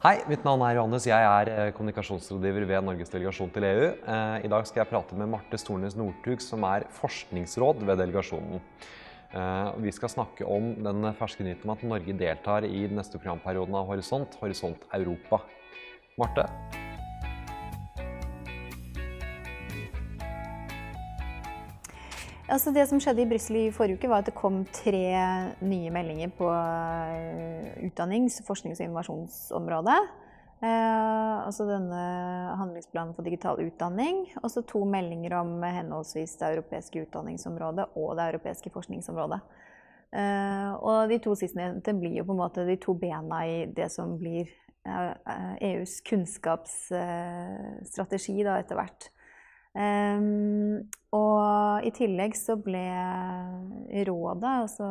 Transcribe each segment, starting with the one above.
Hei, mitt navn er Johannes. Jeg er eh, kommunikasjonsrådgiver ved Norges delegasjon til EU. Eh, I dag skal jeg prate med Marte Stornes Northug, som er forskningsråd ved delegasjonen. Eh, vi skal snakke om den ferske nyheten om at Norge deltar i den neste programperioden av Horisont, Horisont Europa. Marte? Altså det som skjedde i Brussel i forrige uke, var at det kom tre nye meldinger på eh, utdannings-, forsknings- og innovasjonsområdet. Eh, altså denne handlingsplanen for digital utdanning. Og så to meldinger om henholdsvis det europeiske utdanningsområdet og det europeiske forskningsområdet. Eh, og de to sistnevnte blir jo på en måte de to bena i det som blir eh, EUs kunnskapsstrategi da etter hvert. Um, og i tillegg så ble rådet, altså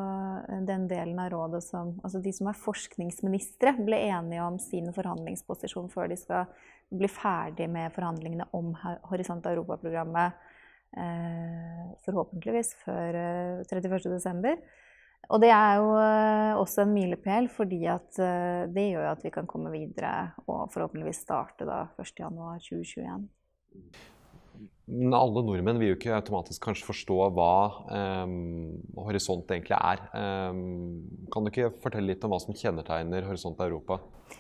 den delen av rådet som Altså de som er forskningsministre, ble enige om sin forhandlingsposisjon før de skal bli ferdig med forhandlingene om Horisont Europa-programmet. Uh, forhåpentligvis før eh, 31.12. Og det er jo eh, også en milepæl, eh, det gjør at vi kan komme videre og forhåpentligvis starte da 1.1.2021 alle nordmenn vil jo ikke automatisk kanskje forstå hva eh, Horisont egentlig er. Eh, kan du ikke fortelle litt om hva som kjennetegner Horisont Europa?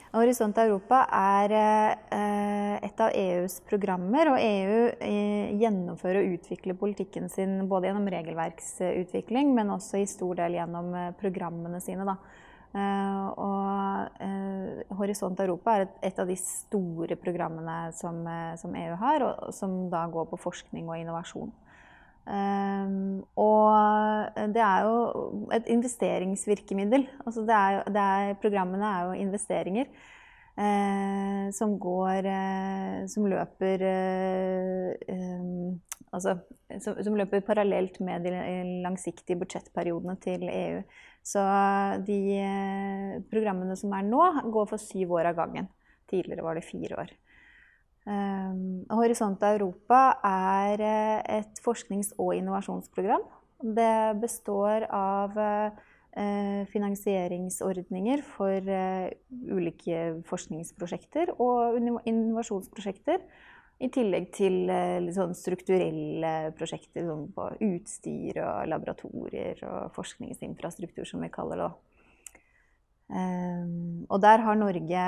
Horisont Europa er eh, et av EUs programmer, og EU eh, gjennomfører og utvikler politikken sin både gjennom regelverksutvikling, men også i stor del gjennom eh, programmene sine. Da. Uh, og uh, Horisont Europa er et, av de store programmene som, uh, som, EU har, og som da går på forskning og innovasjon. og det er jo et investeringsvirkemiddel. Altså det er, det er, programmene er jo investeringer som går Som løper altså, som, som, løper parallelt med de langsiktige budsjettperiodene til EU. Så de eh, programmene som er nå, går for syv år av gangen. Tidligere var det fire år. Um, Horisont Europa er eh, et forsknings- og innovasjonsprogram. Det består av uh, finansieringsordninger for uh, ulike forskningsprosjekter og innovasjonsprosjekter. I tillegg til litt sånn strukturelle prosjekter sånn på utstyr og laboratorier og forskningsinfrastruktur, som vi kaller det. Um, og der har Norge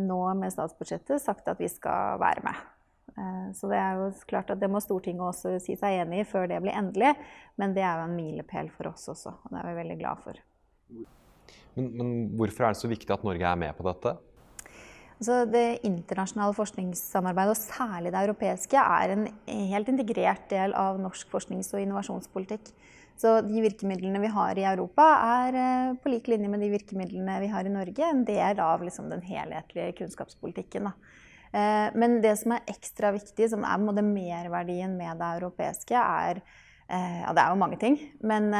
nå med statsbudsjettet sagt at vi skal være med. Uh, så det er jo klart at det må Stortinget også si seg enig i før det blir endelig. Men det er jo en milepæl for oss også, og det er vi veldig glad for. Men, men hvorfor er det så viktig at Norge er med på dette? Altså det internasjonale forskningssamarbeidet, og særlig det europeiske, er en helt integrert del av norsk forsknings- og innovasjonspolitikk. Så de virkemidlene vi har i Europa, er eh, på lik linje med de virkemidlene vi har i Norge, en del av liksom den helhetlige kunnskapspolitikken. Da. Eh, men det som er ekstra viktig, som er merverdien med det europeiske, er eh, ja, det er jo mange ting. Men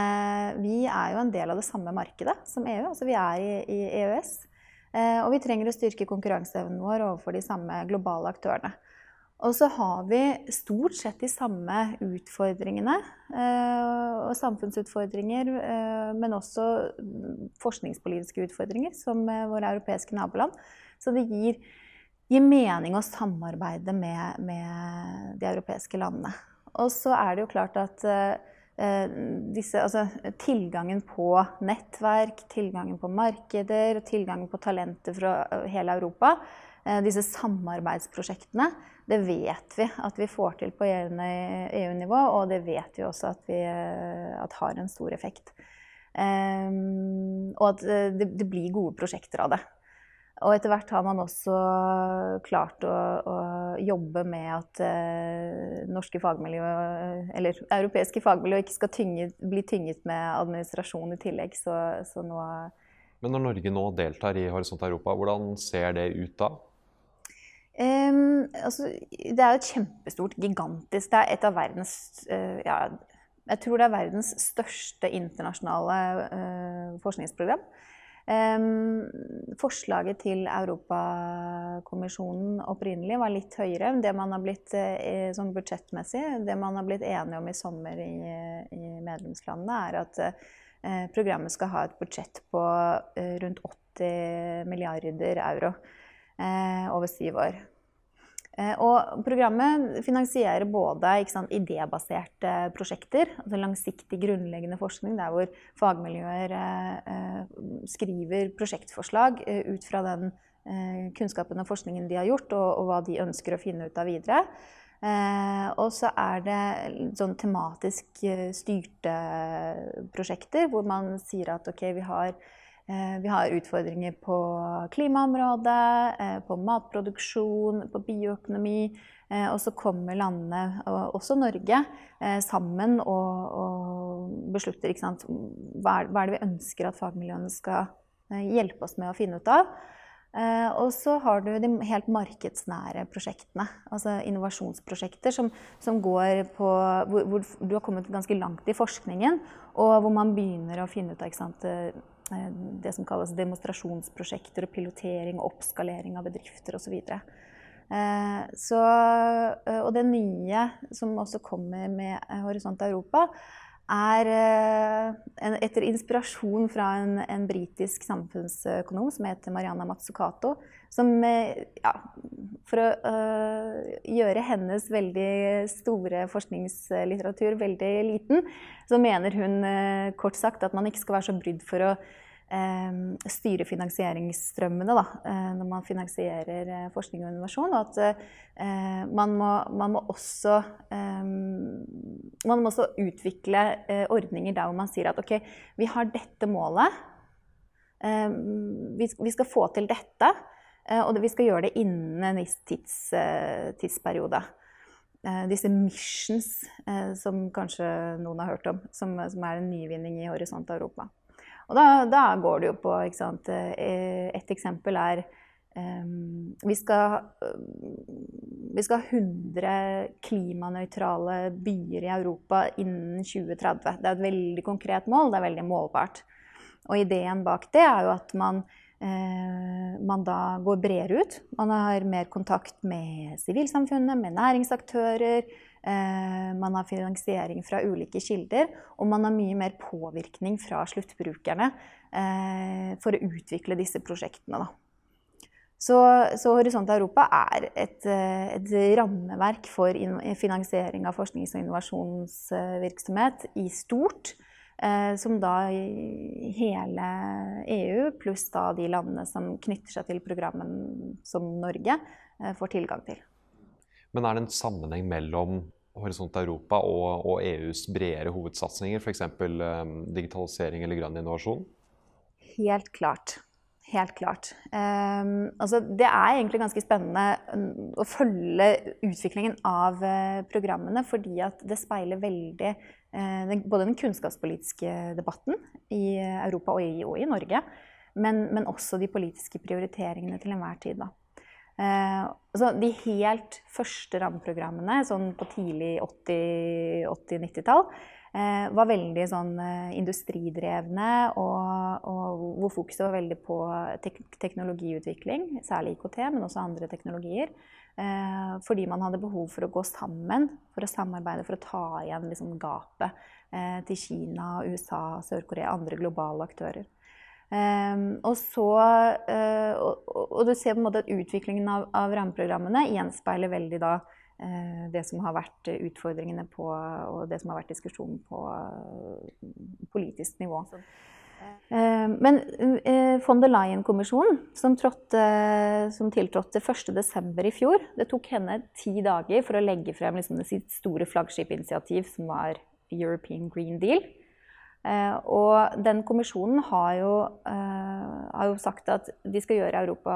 vi er jo en del av det samme markedet som EU. Altså vi er i, i EØS. Eh, og vi trenger å styrke konkurranseevnen vår overfor de samme globale aktørene. Og så har vi stort sett de samme utfordringene eh, og samfunnsutfordringer, eh, men også forskningspolitiske utfordringer, som våre europeiske naboland. Så det gir, gir mening å samarbeide med, med, de europeiske landene. Og så er det jo klart at disse, altså, tilgangen på nettverk, tilgangen på markeder, og tilgangen på talenter fra eh, hele Europa. Eh, disse samarbeidsprosjektene, det vet vi at vi får til på EU-nivå, og det vet vi også at, vi, at har en stor effekt. og at det, det blir gode prosjekter av det. Og etter hvert har man også klart å, å jobbe med at eh, norske fagmiljø, eller europeiske fagmiljø ikke skal tynge, bli tynget med administrasjon i tillegg. Så, så nå Men når Norge nå deltar i Horisont Europa, hvordan ser det ut da? Um, altså, det er jo et kjempestort, gigantisk Det er et av verdens uh, ja, Jeg tror det er verdens største internasjonale uh, forskningsprogram. Forslaget til Europakommisjonen opprinnelig var litt høyere enn det man har blitt eh, sånn budsjettmessig. Det man har blitt enige om i sommer i, i medlemslandene, er at eh, programmet skal ha et budsjett på eh, rundt 80 milliarder euro. over syv år. Og programmet finansierer både sant, idébaserte prosjekter, altså langsiktig grunnleggende forskning, der hvor fagmiljøer skriver prosjektforslag ut fra den kunnskapen og forskningen de har gjort, og, og hva de ønsker å finne ut av videre. Eh, og så er det sånn tematisk eh, styrte prosjekter hvor man sier at ok, vi har, eh, vi har utfordringer på klimaområdet, eh, på matproduksjon, på bioøkonomi. Eh, og så kommer landene, og også Norge, eh, sammen og, og beslutter hva er, hva, er, det vi ønsker at fagmiljøene skal hjelpe oss med å finne ut av. Og så har du de helt markedsnære prosjektene, altså innovasjonsprosjekter som, som går på hvor, hvor, du har kommet ganske langt i forskningen, og hvor man begynner å finne ut av sant, det som kalles demonstrasjonsprosjekter og pilotering og oppskalering av bedrifter osv. Så, uh, og det nye som også kommer med Horisont Europa, er eh, etter inspirasjon fra en, en britisk samfunnsøkonom som heter Mariana Mazzucato. Som, eh, ja, for å uh, gjøre hennes veldig store forskningslitteratur veldig liten, så mener hun uh, kort sagt at man ikke skal være så brydd for å uh, styre finansieringsstrømmene da, når man finansierer forskning og innovasjon. Og at man må, man, må, også man må også utvikle eh, ordninger der hvor man sier at ok, vi har dette målet. Eh, vi, vi, skal få til dette, eh, og vi skal gjøre det innen en viss tids, eh, tidsperiode. Eh, disse missions, eh, som kanskje noen har hørt om, som, som er en nyvinning i Horisont Europa. Og da, da går det jo på sant, Et eksempel er vi, skal, vi skal, ha 100 klimanøytrale byer i Europa innen 2030. Det er et veldig konkret mål, det er veldig målbart. Og ideen bak det er jo at man, eh, man da går bredere ut. Man har mer kontakt med sivilsamfunnet, med næringsaktører. Eh, man har finansiering fra ulike kilder, og man har mye mer påvirkning fra sluttbrukerne eh, for å utvikle disse prosjektene. Da. Så, så, Horisont Europa er et, eh, et, rammeverk for finansiering av forsknings- og innovasjonsvirksomhet i stort. Eh, som da hele EU, pluss da de landene som knytter seg til programmen som Norge, eh, får tilgang til. Men er det en sammenheng mellom Horisont Europa og, og EUs bredere hovedsatsinger, f.eks. Digitalisering eller grønn innovasjon? Helt klart. Helt klart. Um, altså, det er egentlig ganske spennende mm, å følge utviklingen av uh, programmene, fordi at det speiler veldig den, både den kunnskapspolitiske debatten i Europa og i, og i Norge, men, men, også de politiske prioriteringene til enhver tid. Uh, altså, de helt første rammeprogrammene, sånn på tidlig 80-90-tall, 80 Eh, var veldig sånn eh, industridrevne, og, og, hvor fokuset var veldig på tek teknologiutvikling, særlig IKT, men også andre teknologier. Eh, fordi man hadde behov for å gå sammen, for å samarbeide, for å ta igjen liksom, gapet eh, til Kina, USA, Sør-Korea, andre globale aktører. Um, og, så, uh, og, og, du ser på en måte at utviklingen av, av rammeprogrammene gjenspeiler veldig da Eh, det som har vært utfordringene på, og det som har vært diskusjonen på eh, politisk nivå. Eh, men von der Leyen-kommisjonen, som, som, tiltrådte 1.12. i fjor Det tok henne ti dager for å legge frem liksom, sitt store flaggskipinitiativ, som var European Green Deal. Og den kommisjonen har jo, har jo sagt at de skal gjøre Europa,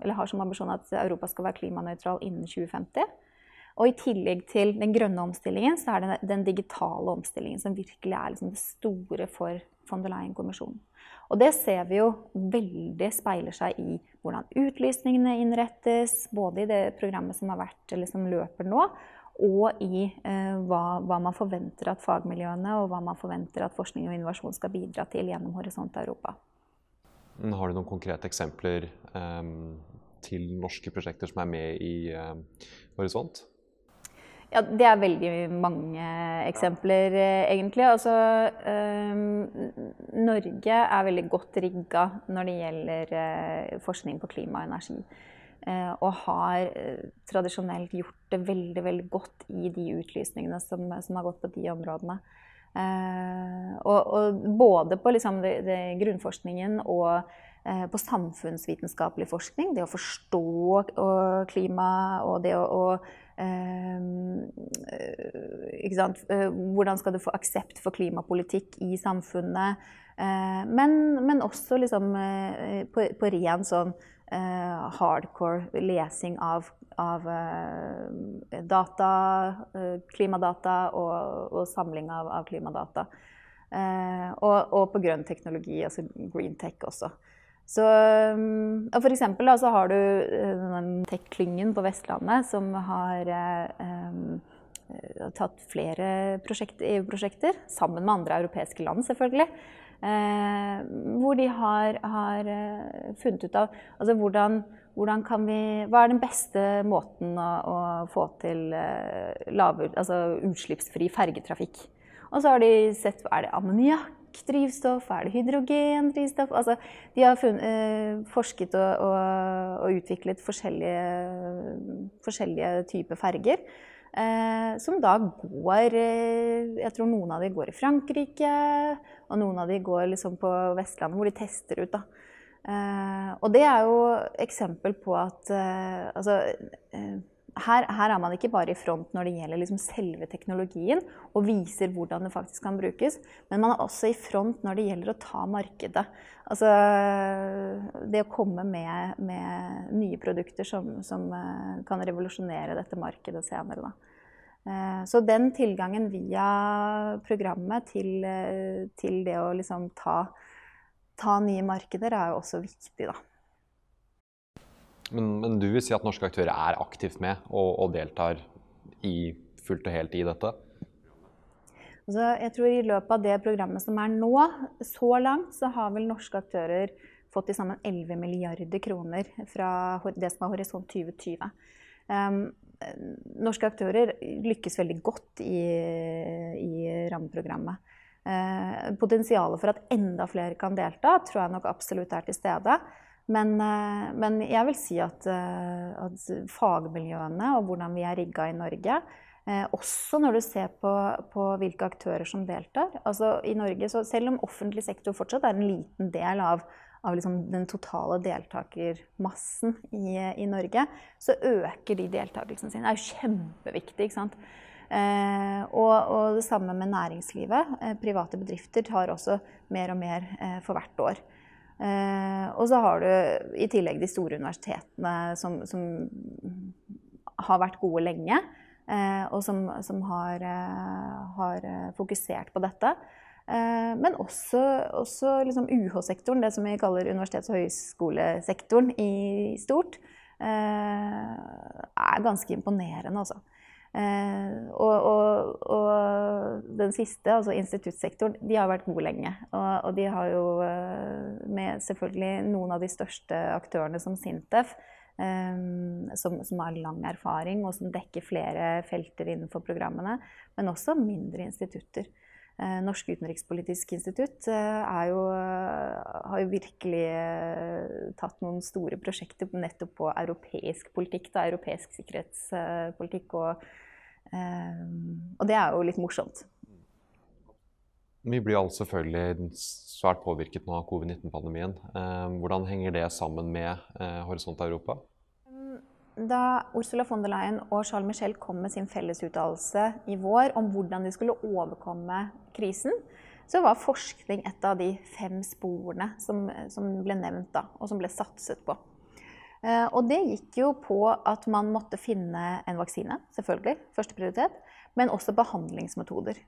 eller har som ambisjon at Europa skal være klimanøytral innen 2050. Og i tillegg til den grønne omstillingen, så er det den digitale omstillingen som virkelig er liksom det store for von der Leyen-kommisjonen. Og det ser vi jo veldig speiler seg i hvordan utlysningene innrettes, både i det programmet som har vært, eller som løper nå, og i eh, hva, hva, man forventer at fagmiljøene og hva man forventer at forskning og innovasjon skal bidra til gjennom Horisont Europa. Har du noen konkrete eksempler eh, til norske prosjekter som er med i eh, Horisont? Ja, det er veldig mange eksempler, eh, egentlig. Altså, um, Norge er veldig godt rigga når det gjelder uh, forskning på klima og energi. og har tradisjonelt gjort det veldig, veldig godt i de utlysningene som, som har gått på de områdene. Og, og både på liksom det, det grunnforskningen og på samfunnsvitenskapelig forskning. Det å forstå klima og det å, å Hvordan skal du få aksept for klimapolitikk i samfunnet? Men, men også liksom på, på ren sånn hardcore lesing av, av data, klimadata og, og samling av, av klimadata. Og, og, på grønn teknologi, altså green tech også. Så, for eksempel da, så har du tech-klyngen på Vestlandet som har um, tatt flere EU-prosjekter, sammen med andre europeiske land selvfølgelig. Eh, hvor de har, har, funnet ut av altså hvordan, hvordan vi, Hva er den beste måten å, å få til eh, lave, altså utslippsfri fergetrafikk? Og så har de sett er det ammoniakk drivstoff? Er det hydrogendrivstoff? Altså, de har funnet, eh, forsket og, og, og, utviklet forskjellige, forskjellige typer ferger. Eh, som da går eh, Jeg tror noen av de går i Frankrike, og noen av de går liksom på Vestlandet, hvor de tester ut. da. Eh, og det er jo eksempel på at eh, altså eh, her, her, er man ikke bare i front når det gjelder liksom selve teknologien og viser hvordan det faktisk kan brukes, men man er også i front når det gjelder å ta markedet. Altså det å komme med, med nye produkter som, som, eh, kan revolusjonere dette markedet senere. Da. Eh, så den tilgangen via programmet til, eh, til det å liksom ta, ta nye markeder er jo også viktig, da. Men, men, du vil si at norske aktører er aktivt med og, og deltar i, fullt og helt i dette? Altså, jeg tror I løpet av det programmet som er nå, så langt, så har vel norske aktører fått til sammen 11 milliarder kroner fra det som er Horisont 2020. Um, norske aktører lykkes veldig godt i, i rammeprogrammet. Uh, potensialet for at enda flere kan delta, tror jeg nok absolutt er til stede. Men, eh, men, jeg vil si at, eh, at, fagmiljøene og hvordan vi er rigga i Norge, eh, også når du ser på, på, hvilke aktører som deltar altså i Norge, så Selv om offentlig sektor fortsatt er en liten del av, av liksom den totale deltakermassen i, i, Norge, så øker de deltakelsen sin. Det er jo kjempeviktig. ikke sant? Eh, og, og, det samme med næringslivet. Eh, private bedrifter tar også mer og mer for hvert år. Eh, og så har du i tillegg de store universitetene som, som har vært gode lenge, eh, og som, som har, eh, har, fokusert på dette. Men også, også liksom UH-sektoren, det som vi kaller universitets- og høyskolesektoren i stort, er ganske imponerende, altså. Eh, og, og, og, den siste, altså instituttsektoren, de har vært gode lenge. Og, og, de har jo eh, med selvfølgelig noen av de største aktørene som Sintef, eh, som, som, har lang erfaring og som dekker flere felter innenfor programmene, men også mindre institutter. Norsk utenrikspolitisk institutt jo, har jo virkelig tatt noen store prosjekter nettopp på europeisk politikk, da, europeisk sikkerhetspolitikk og Ehm, og det er jo litt morsomt. Vi blir alle selvfølgelig svært påvirket nå av covid-19-pandemien. Um, hvordan henger det sammen med uh, Horisont Europa? Ehm, da Ursula von der Leyen og Charles Michel kom med sin fellesuttalelse i vår om hvordan de skulle overkomme krisen, så var forskning et av de fem sporene som, som ble nevnt da, og som ble satset på. Eh, og det gikk jo på at man måtte finne en vaksine, selvfølgelig, første prioritet, men også behandlingsmetoder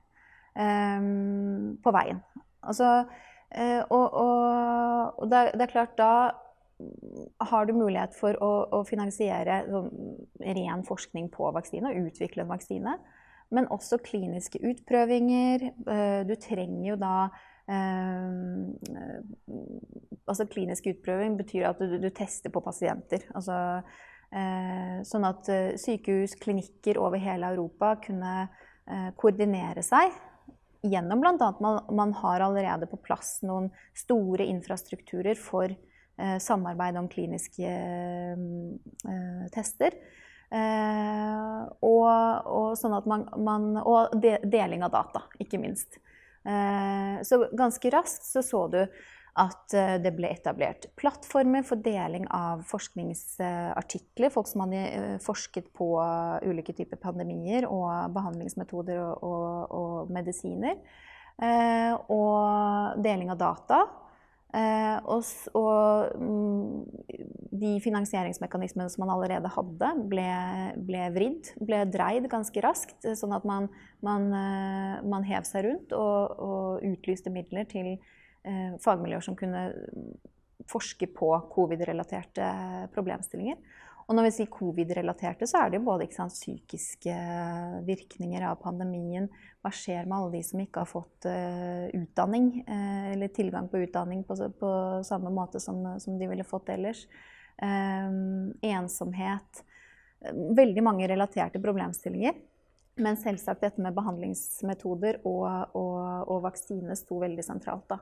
um, på veien. Altså, uh, og, og, og det, er, det, er, klart, da har du mulighet for å, å finansiere sånn, ren forskning på vaksine og utvikle en vaksine. Men også kliniske utprøvinger. Du trenger jo da Eh, altså klinisk utprøving betyr at du, du tester på pasienter. Altså, eh, sånn at eh, sykehus, klinikker over hele Europa kunne eh, koordinere seg gjennom bl.a. Man, man har allerede på plass noen store infrastrukturer for eh, samarbeid om kliniske eh, tester. Og, og, sånn at man, man, og deling av data, ikke minst. Så ganske raskt så så du at eh, det ble etablert plattformer for deling av forskningsartikler. Folk som hadde eh, forsket på ulike typer pandemier og behandlingsmetoder og, og, og medisiner. Eh, og deling av data. Og, og, mm, de finansieringsmekanismene som man allerede hadde, ble, ble, vridd, ble dreid ganske raskt. Sånn at man, man, man hev seg rundt og, og utlyste midler til Eh, fagmiljøer som kunne forske på covid-relaterte problemstillinger. Og når vi sier covid-relaterte, så er det jo både sant, psykiske virkninger av pandemien. Hva skjer med alle de som ikke har fått uh, utdanning, uh, eller tilgang på utdanning på, på samme måte som, som, de ville fått ellers? Um, ensomhet. Veldig mange relaterte problemstillinger. Men selvsagt dette med behandlingsmetoder og, og, og vaksine sto veldig sentralt. da.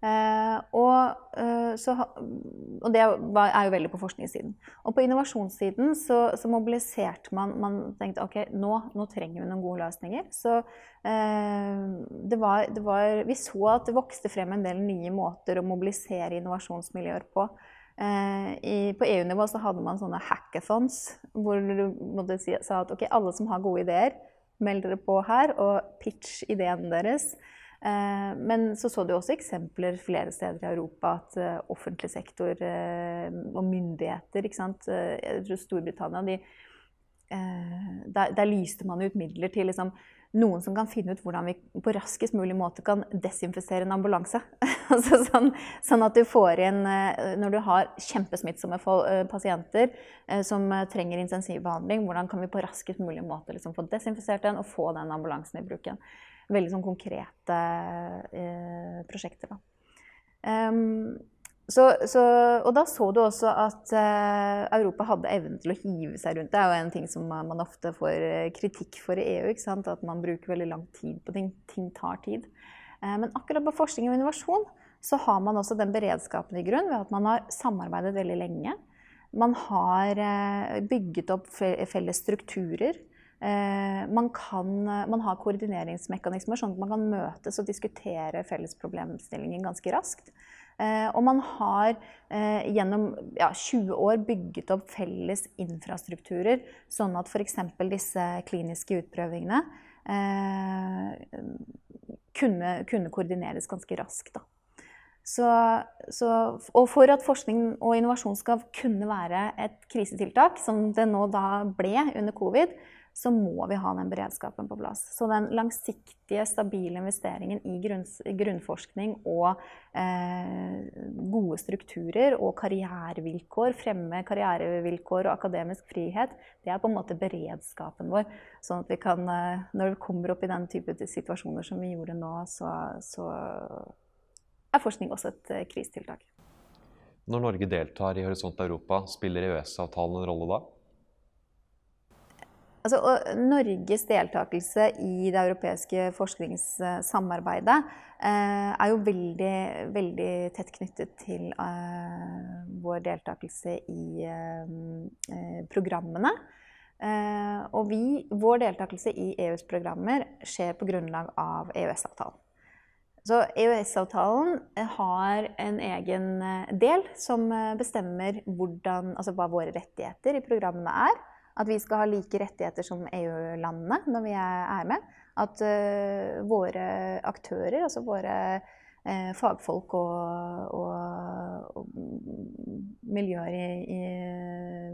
Eh, og, eh, så, og, det er jo veldig på forskningssiden. Og på innovasjonssiden så, så mobiliserte man Man tenkte ok, nå, nå, trenger vi noen gode løsninger. Så eh, det var, det var, Vi så at det vokste frem en del nye måter å mobilisere innovasjonsmiljøer på. I, på EU-nivå så hadde man sånne hackathons hvor du måtte si sa at ok, alle som har gode ideer, meld dere på her og pitch ideen deres. Eh, men så så du også eksempler flere steder i Europa at eh, offentlig sektor eh, og myndigheter ikke sant? Jeg tror Storbritannia de, der, der, lyste man ut midler til liksom, noen som kan finne ut hvordan vi på raskest mulig måte kan desinfisere en ambulanse. altså sånn, sånn, at du får inn Når du har kjempesmittsomme pasienter som trenger intensivbehandling, hvordan kan vi på raskest mulig måte liksom få desinfisert den og få den ambulansen i bruken veldig sånn konkrete eh, prosjekter. Um, så, så, og da så du også at eh, Europa hadde evnen til å hive seg rundt. Det er jo en ting som man ofte får eh, kritikk for i EU. At man bruker veldig lang tid på ting. Ting tar tid. Eh, men akkurat på forskning og innovasjon så har man også den beredskapen i grunn ved at man har samarbeidet veldig lenge. Man har uh, bygget opp felles strukturer. Eh, man, kan, man, har koordineringsmekanismer, sånn at man kan møtes og diskutere felles problemstillinger ganske raskt. Eh, og man har eh, gjennom ja, 20 år bygget opp felles infrastrukturer, sånn at f.eks. disse kliniske utprøvingene kunne, kunne, koordineres ganske raskt. Så, så, og for at forskning og innovasjon skal kunne være et krisetiltak, som det nå da ble under covid, så må vi ha den beredskapen på plass. Så den langsiktige, stabile investeringen i grunnforskning og eh, gode strukturer og karrierevilkår, fremme karrierevilkår og akademisk frihet, det er på en måte beredskapen vår. Sånn at vi kan, eh, når vi kommer opp i den type situasjoner som vi gjorde nå, så, så er forskning også et eh, krisetiltak. Når Norge deltar i Horisont Europa, spiller EØS-avtalen en rolle da? Altså, Norges deltakelse i det europeiske forskningssamarbeidet eh, er jo veldig, veldig, tett knyttet til eh, vår deltakelse i eh, eh programmene. Eh, og vi, vår deltakelse i EUs programmer skjer på grunnlag av EØS-avtalen. Så EØS-avtalen har en egen eh, del som bestemmer hvordan, altså hva våre rettigheter i programmene er. At vi skal ha like rettigheter som EU-landene når vi er med. At uh, våre aktører, altså våre uh, fagfolk og, og, og miljøer i, i,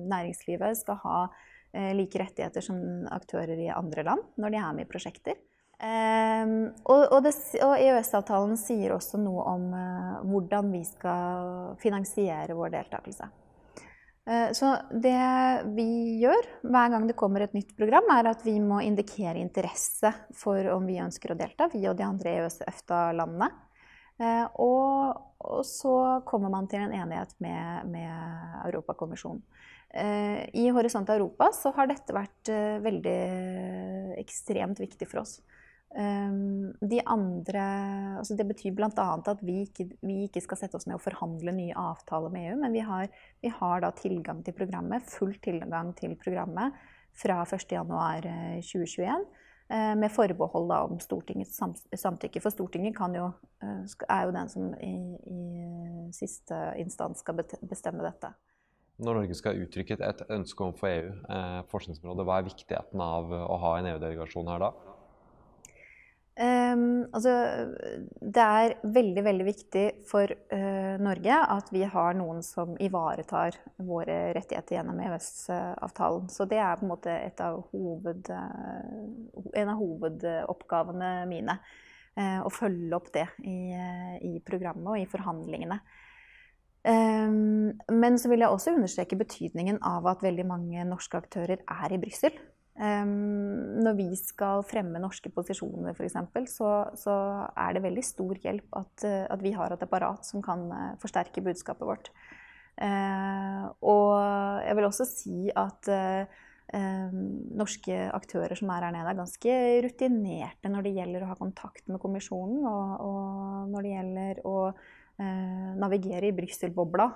næringslivet skal ha uh, like rettigheter som aktører i andre land når de er med i prosjekter. Um, og, og, og EØS-avtalen sier også noe om hvordan vi skal finansiere vår deltakelse. Eh, så det vi gjør hver gang det kommer et nytt program, er at vi må indikere interesse for om vi ønsker å delta, vi og de andre EØS-EFTA-landene. Eh, og, så kommer man til en enighet med, med Europakommisjonen. Eh, I Horisont Europa så har dette vært veldig ekstremt viktig for oss. Um, de andre altså Det betyr bl.a. at vi ikke, vi ikke, skal sette oss ned og forhandle nye avtaler med EU, men vi har, vi har tilgang til programmet, full tilgang til programmet fra 1.1.2021. Uh, med forbehold om Stortingets samtykke. For Stortinget jo, uh, er jo den som i, i siste instans skal bestemme dette. Når Norge skal uttrykke et ønske overfor EU, eh, forskningsområdet, hva er viktigheten av å ha en EU-delegasjon her da? Um, altså, det er veldig veldig viktig for uh, Norge at vi har noen som ivaretar våre rettigheter gjennom EØS-avtalen. Så det er på en måte av hoved, uh, en av hovedoppgavene mine. Uh, å følge opp det i, i, programmet og i forhandlingene. Um, men så vil jeg også understreke betydningen av at veldig mange norske aktører er i Brussel. Um, når vi skal fremme norske posisjoner, f.eks., så, så er det veldig stor hjelp at, eh, at, vi har et apparat som kan uh, forsterke budskapet vårt. Uh, og jeg vil også si at uh, norske aktører som er her nede, er ganske rutinerte når det gjelder å ha kontakt med kommisjonen, og, og når det gjelder å navigere i Brussel-bobla.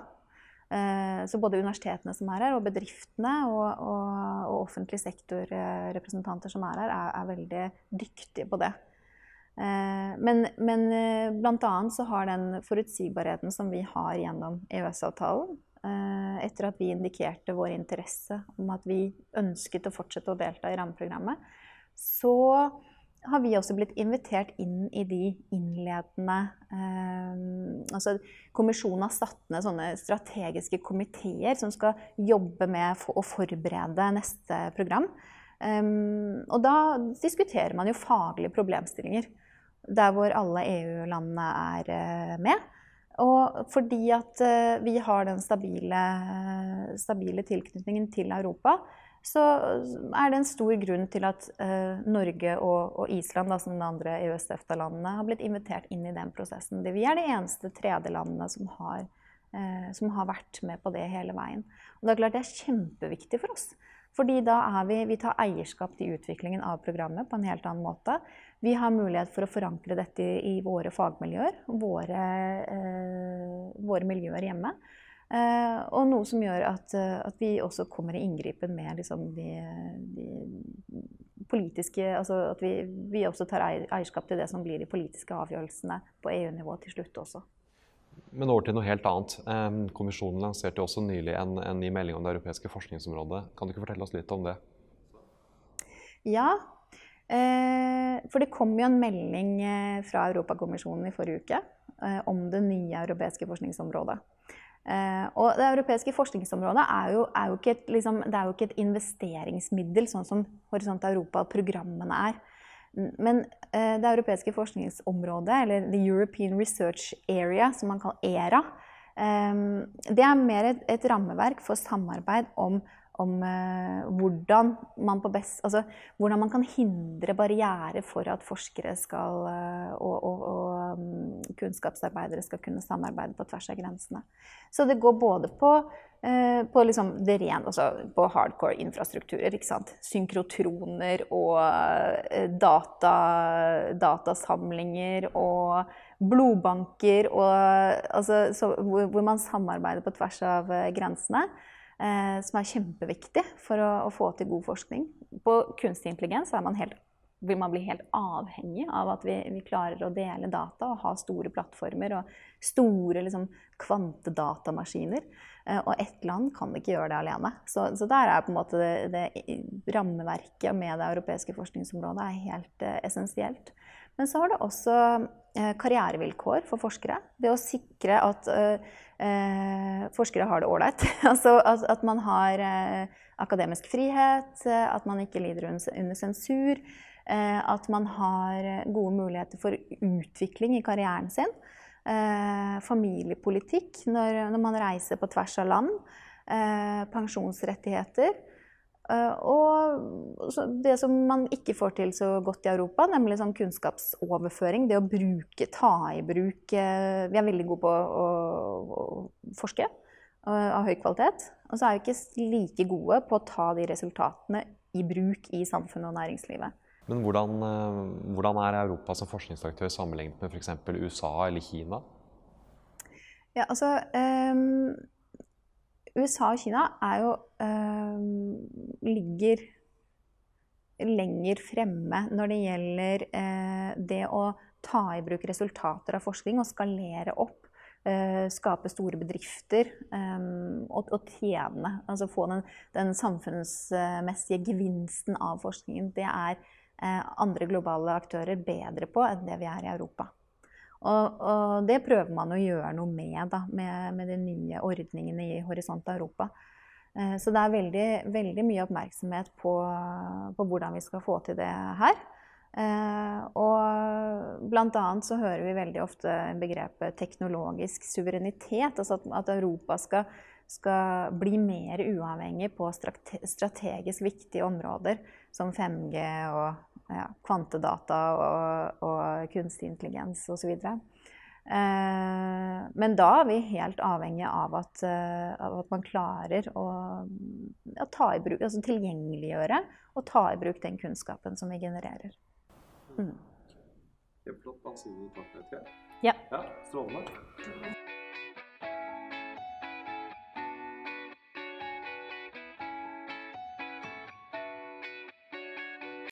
Eh, så både universitetene som er her, og bedriftene og, og, og offentlig sektor-representanter som er her, er, er, veldig dyktige på det. Eh, men, men eh, bl.a. så har den forutsigbarheten som vi har gjennom EØS-avtalen, etter at vi indikerte vår interesse om at vi ønsket å fortsette å delta i rammeprogrammet, så har vi også blitt invitert inn i de innledende eh, altså Kommisjonen har satt ned sånne strategiske komiteer som skal jobbe med å forberede neste program. Um, og da diskuterer man jo faglige problemstillinger der hvor alle EU-landene er uh, med. Og fordi at uh, vi har den stabile, stabile tilknytningen til Europa, så er det en stor grunn til at uh, Norge og, og, Island, da, som de andre EØS-EFTA-landene, har blitt invitert inn i den prosessen. vi er de eneste tredjelandene som har, uh, som har vært med på det hele veien. Og det er klart det er kjempeviktig for oss. Fordi da er vi, vi tar eierskap til utviklingen av programmet på en helt annen måte. Vi har mulighet for å forankre dette i, i våre fagmiljøer, våre, uh, våre miljøer hjemme. Eh, og noe som gjør at, eh, at, vi også kommer i inngripen med liksom, de, de, politiske Altså at vi, vi, også tar eierskap til det som blir de politiske avgjørelsene på EU-nivå til slutt også. Men over til noe helt annet. Kommisjonen lanserte også nylig en, en ny melding om det europeiske forskningsområdet. Kan du ikke fortelle oss litt om det? Ja, eh, for det kom jo en melding fra Europakommisjonen i forrige uke om det nye europeiske forskningsområdet. Uh, og det europeiske forskningsområdet er jo, er jo, ikke, et, liksom, er jo ikke et investeringsmiddel, sånn som Horisont Europa og programmene er. Men uh, det europeiske forskningsområdet, eller The European Research Area, som man kaller ERA, um, det er mer et, et rammeverk for samarbeid om om eh, hvordan, man best, altså, hvordan man kan hindre barrierer for at forskere skal, eh, og, og, og um, kunnskapsarbeidere skal kunne samarbeide på tvers av grensene. Så det går både på, eh, på liksom rene, altså på hardcore infrastrukturer. Synkrotroner og eh, data, datasamlinger og blodbanker og altså, så, hvor, hvor man samarbeider på tvers av eh, grensene som er kjempeviktig for å, å, få til god forskning. På kunstig intelligens man helt, vil man bli helt avhengig av at vi, vi, klarer å dele data og ha store plattformer og store liksom, kvantedatamaskiner. Eh, og ett land kan ikke gjøre det alene. Så, så der er på en måte det, det rammeverket med det europeiske forskningsområdet er helt eh, essensielt. Men så har det også eh, karrierevilkår for forskere. Det å sikre at eh, eh, forskere har det ålreit. altså at, at, man har eh, akademisk frihet, at man ikke lider under sensur. Eh, at man har gode muligheter for utvikling i karrieren sin. Eh, familiepolitikk når, når, man reiser på tvers av land. Eh, pensjonsrettigheter. Eh, og det som man ikke får til så godt i Europa, nemlig sånn kunnskapsoverføring. Det å bruke, ta i bruk eh, Vi er veldig gode på å, å forske eh, av høy kvalitet. Og så er vi ikke like gode på å ta de resultatene i bruk i samfunnet og næringslivet. Men hvordan, hvordan, er Europa som forskningsaktør sammenlignet med f.eks. USA eller Kina? Ja, altså um, USA og Kina er jo øh, ligger lenger fremme når det gjelder øh, det å ta i bruk resultater av forskning og skalere opp. Øh, skape store bedrifter og, og, tjene. Altså få den, den, samfunnsmessige gevinsten av forskningen. Det er andre globale aktører bedre på enn det vi er i Europa. Og, og det prøver man å gjøre noe med da, med, med de nye ordningene i Horisont Europa. Uh, så det er veldig, veldig mye oppmerksomhet på, på hvordan vi skal få til det her. Eh, og blant annet så hører vi veldig ofte begrepet teknologisk suverenitet. Altså at, at Europa skal, skal, bli mer uavhengig på strategisk viktige områder som 5G og ja, kvantedata og, og kunstig intelligens osv. Eh, men da er vi helt avhengig av at, uh, av at man klarer å, å ta i bruk, altså tilgjengeliggjøre og ta i bruk den kunnskapen som vi genererer. Mm. Kjempeflott. Da sier vi takk for det. Ja. ja. Strålende.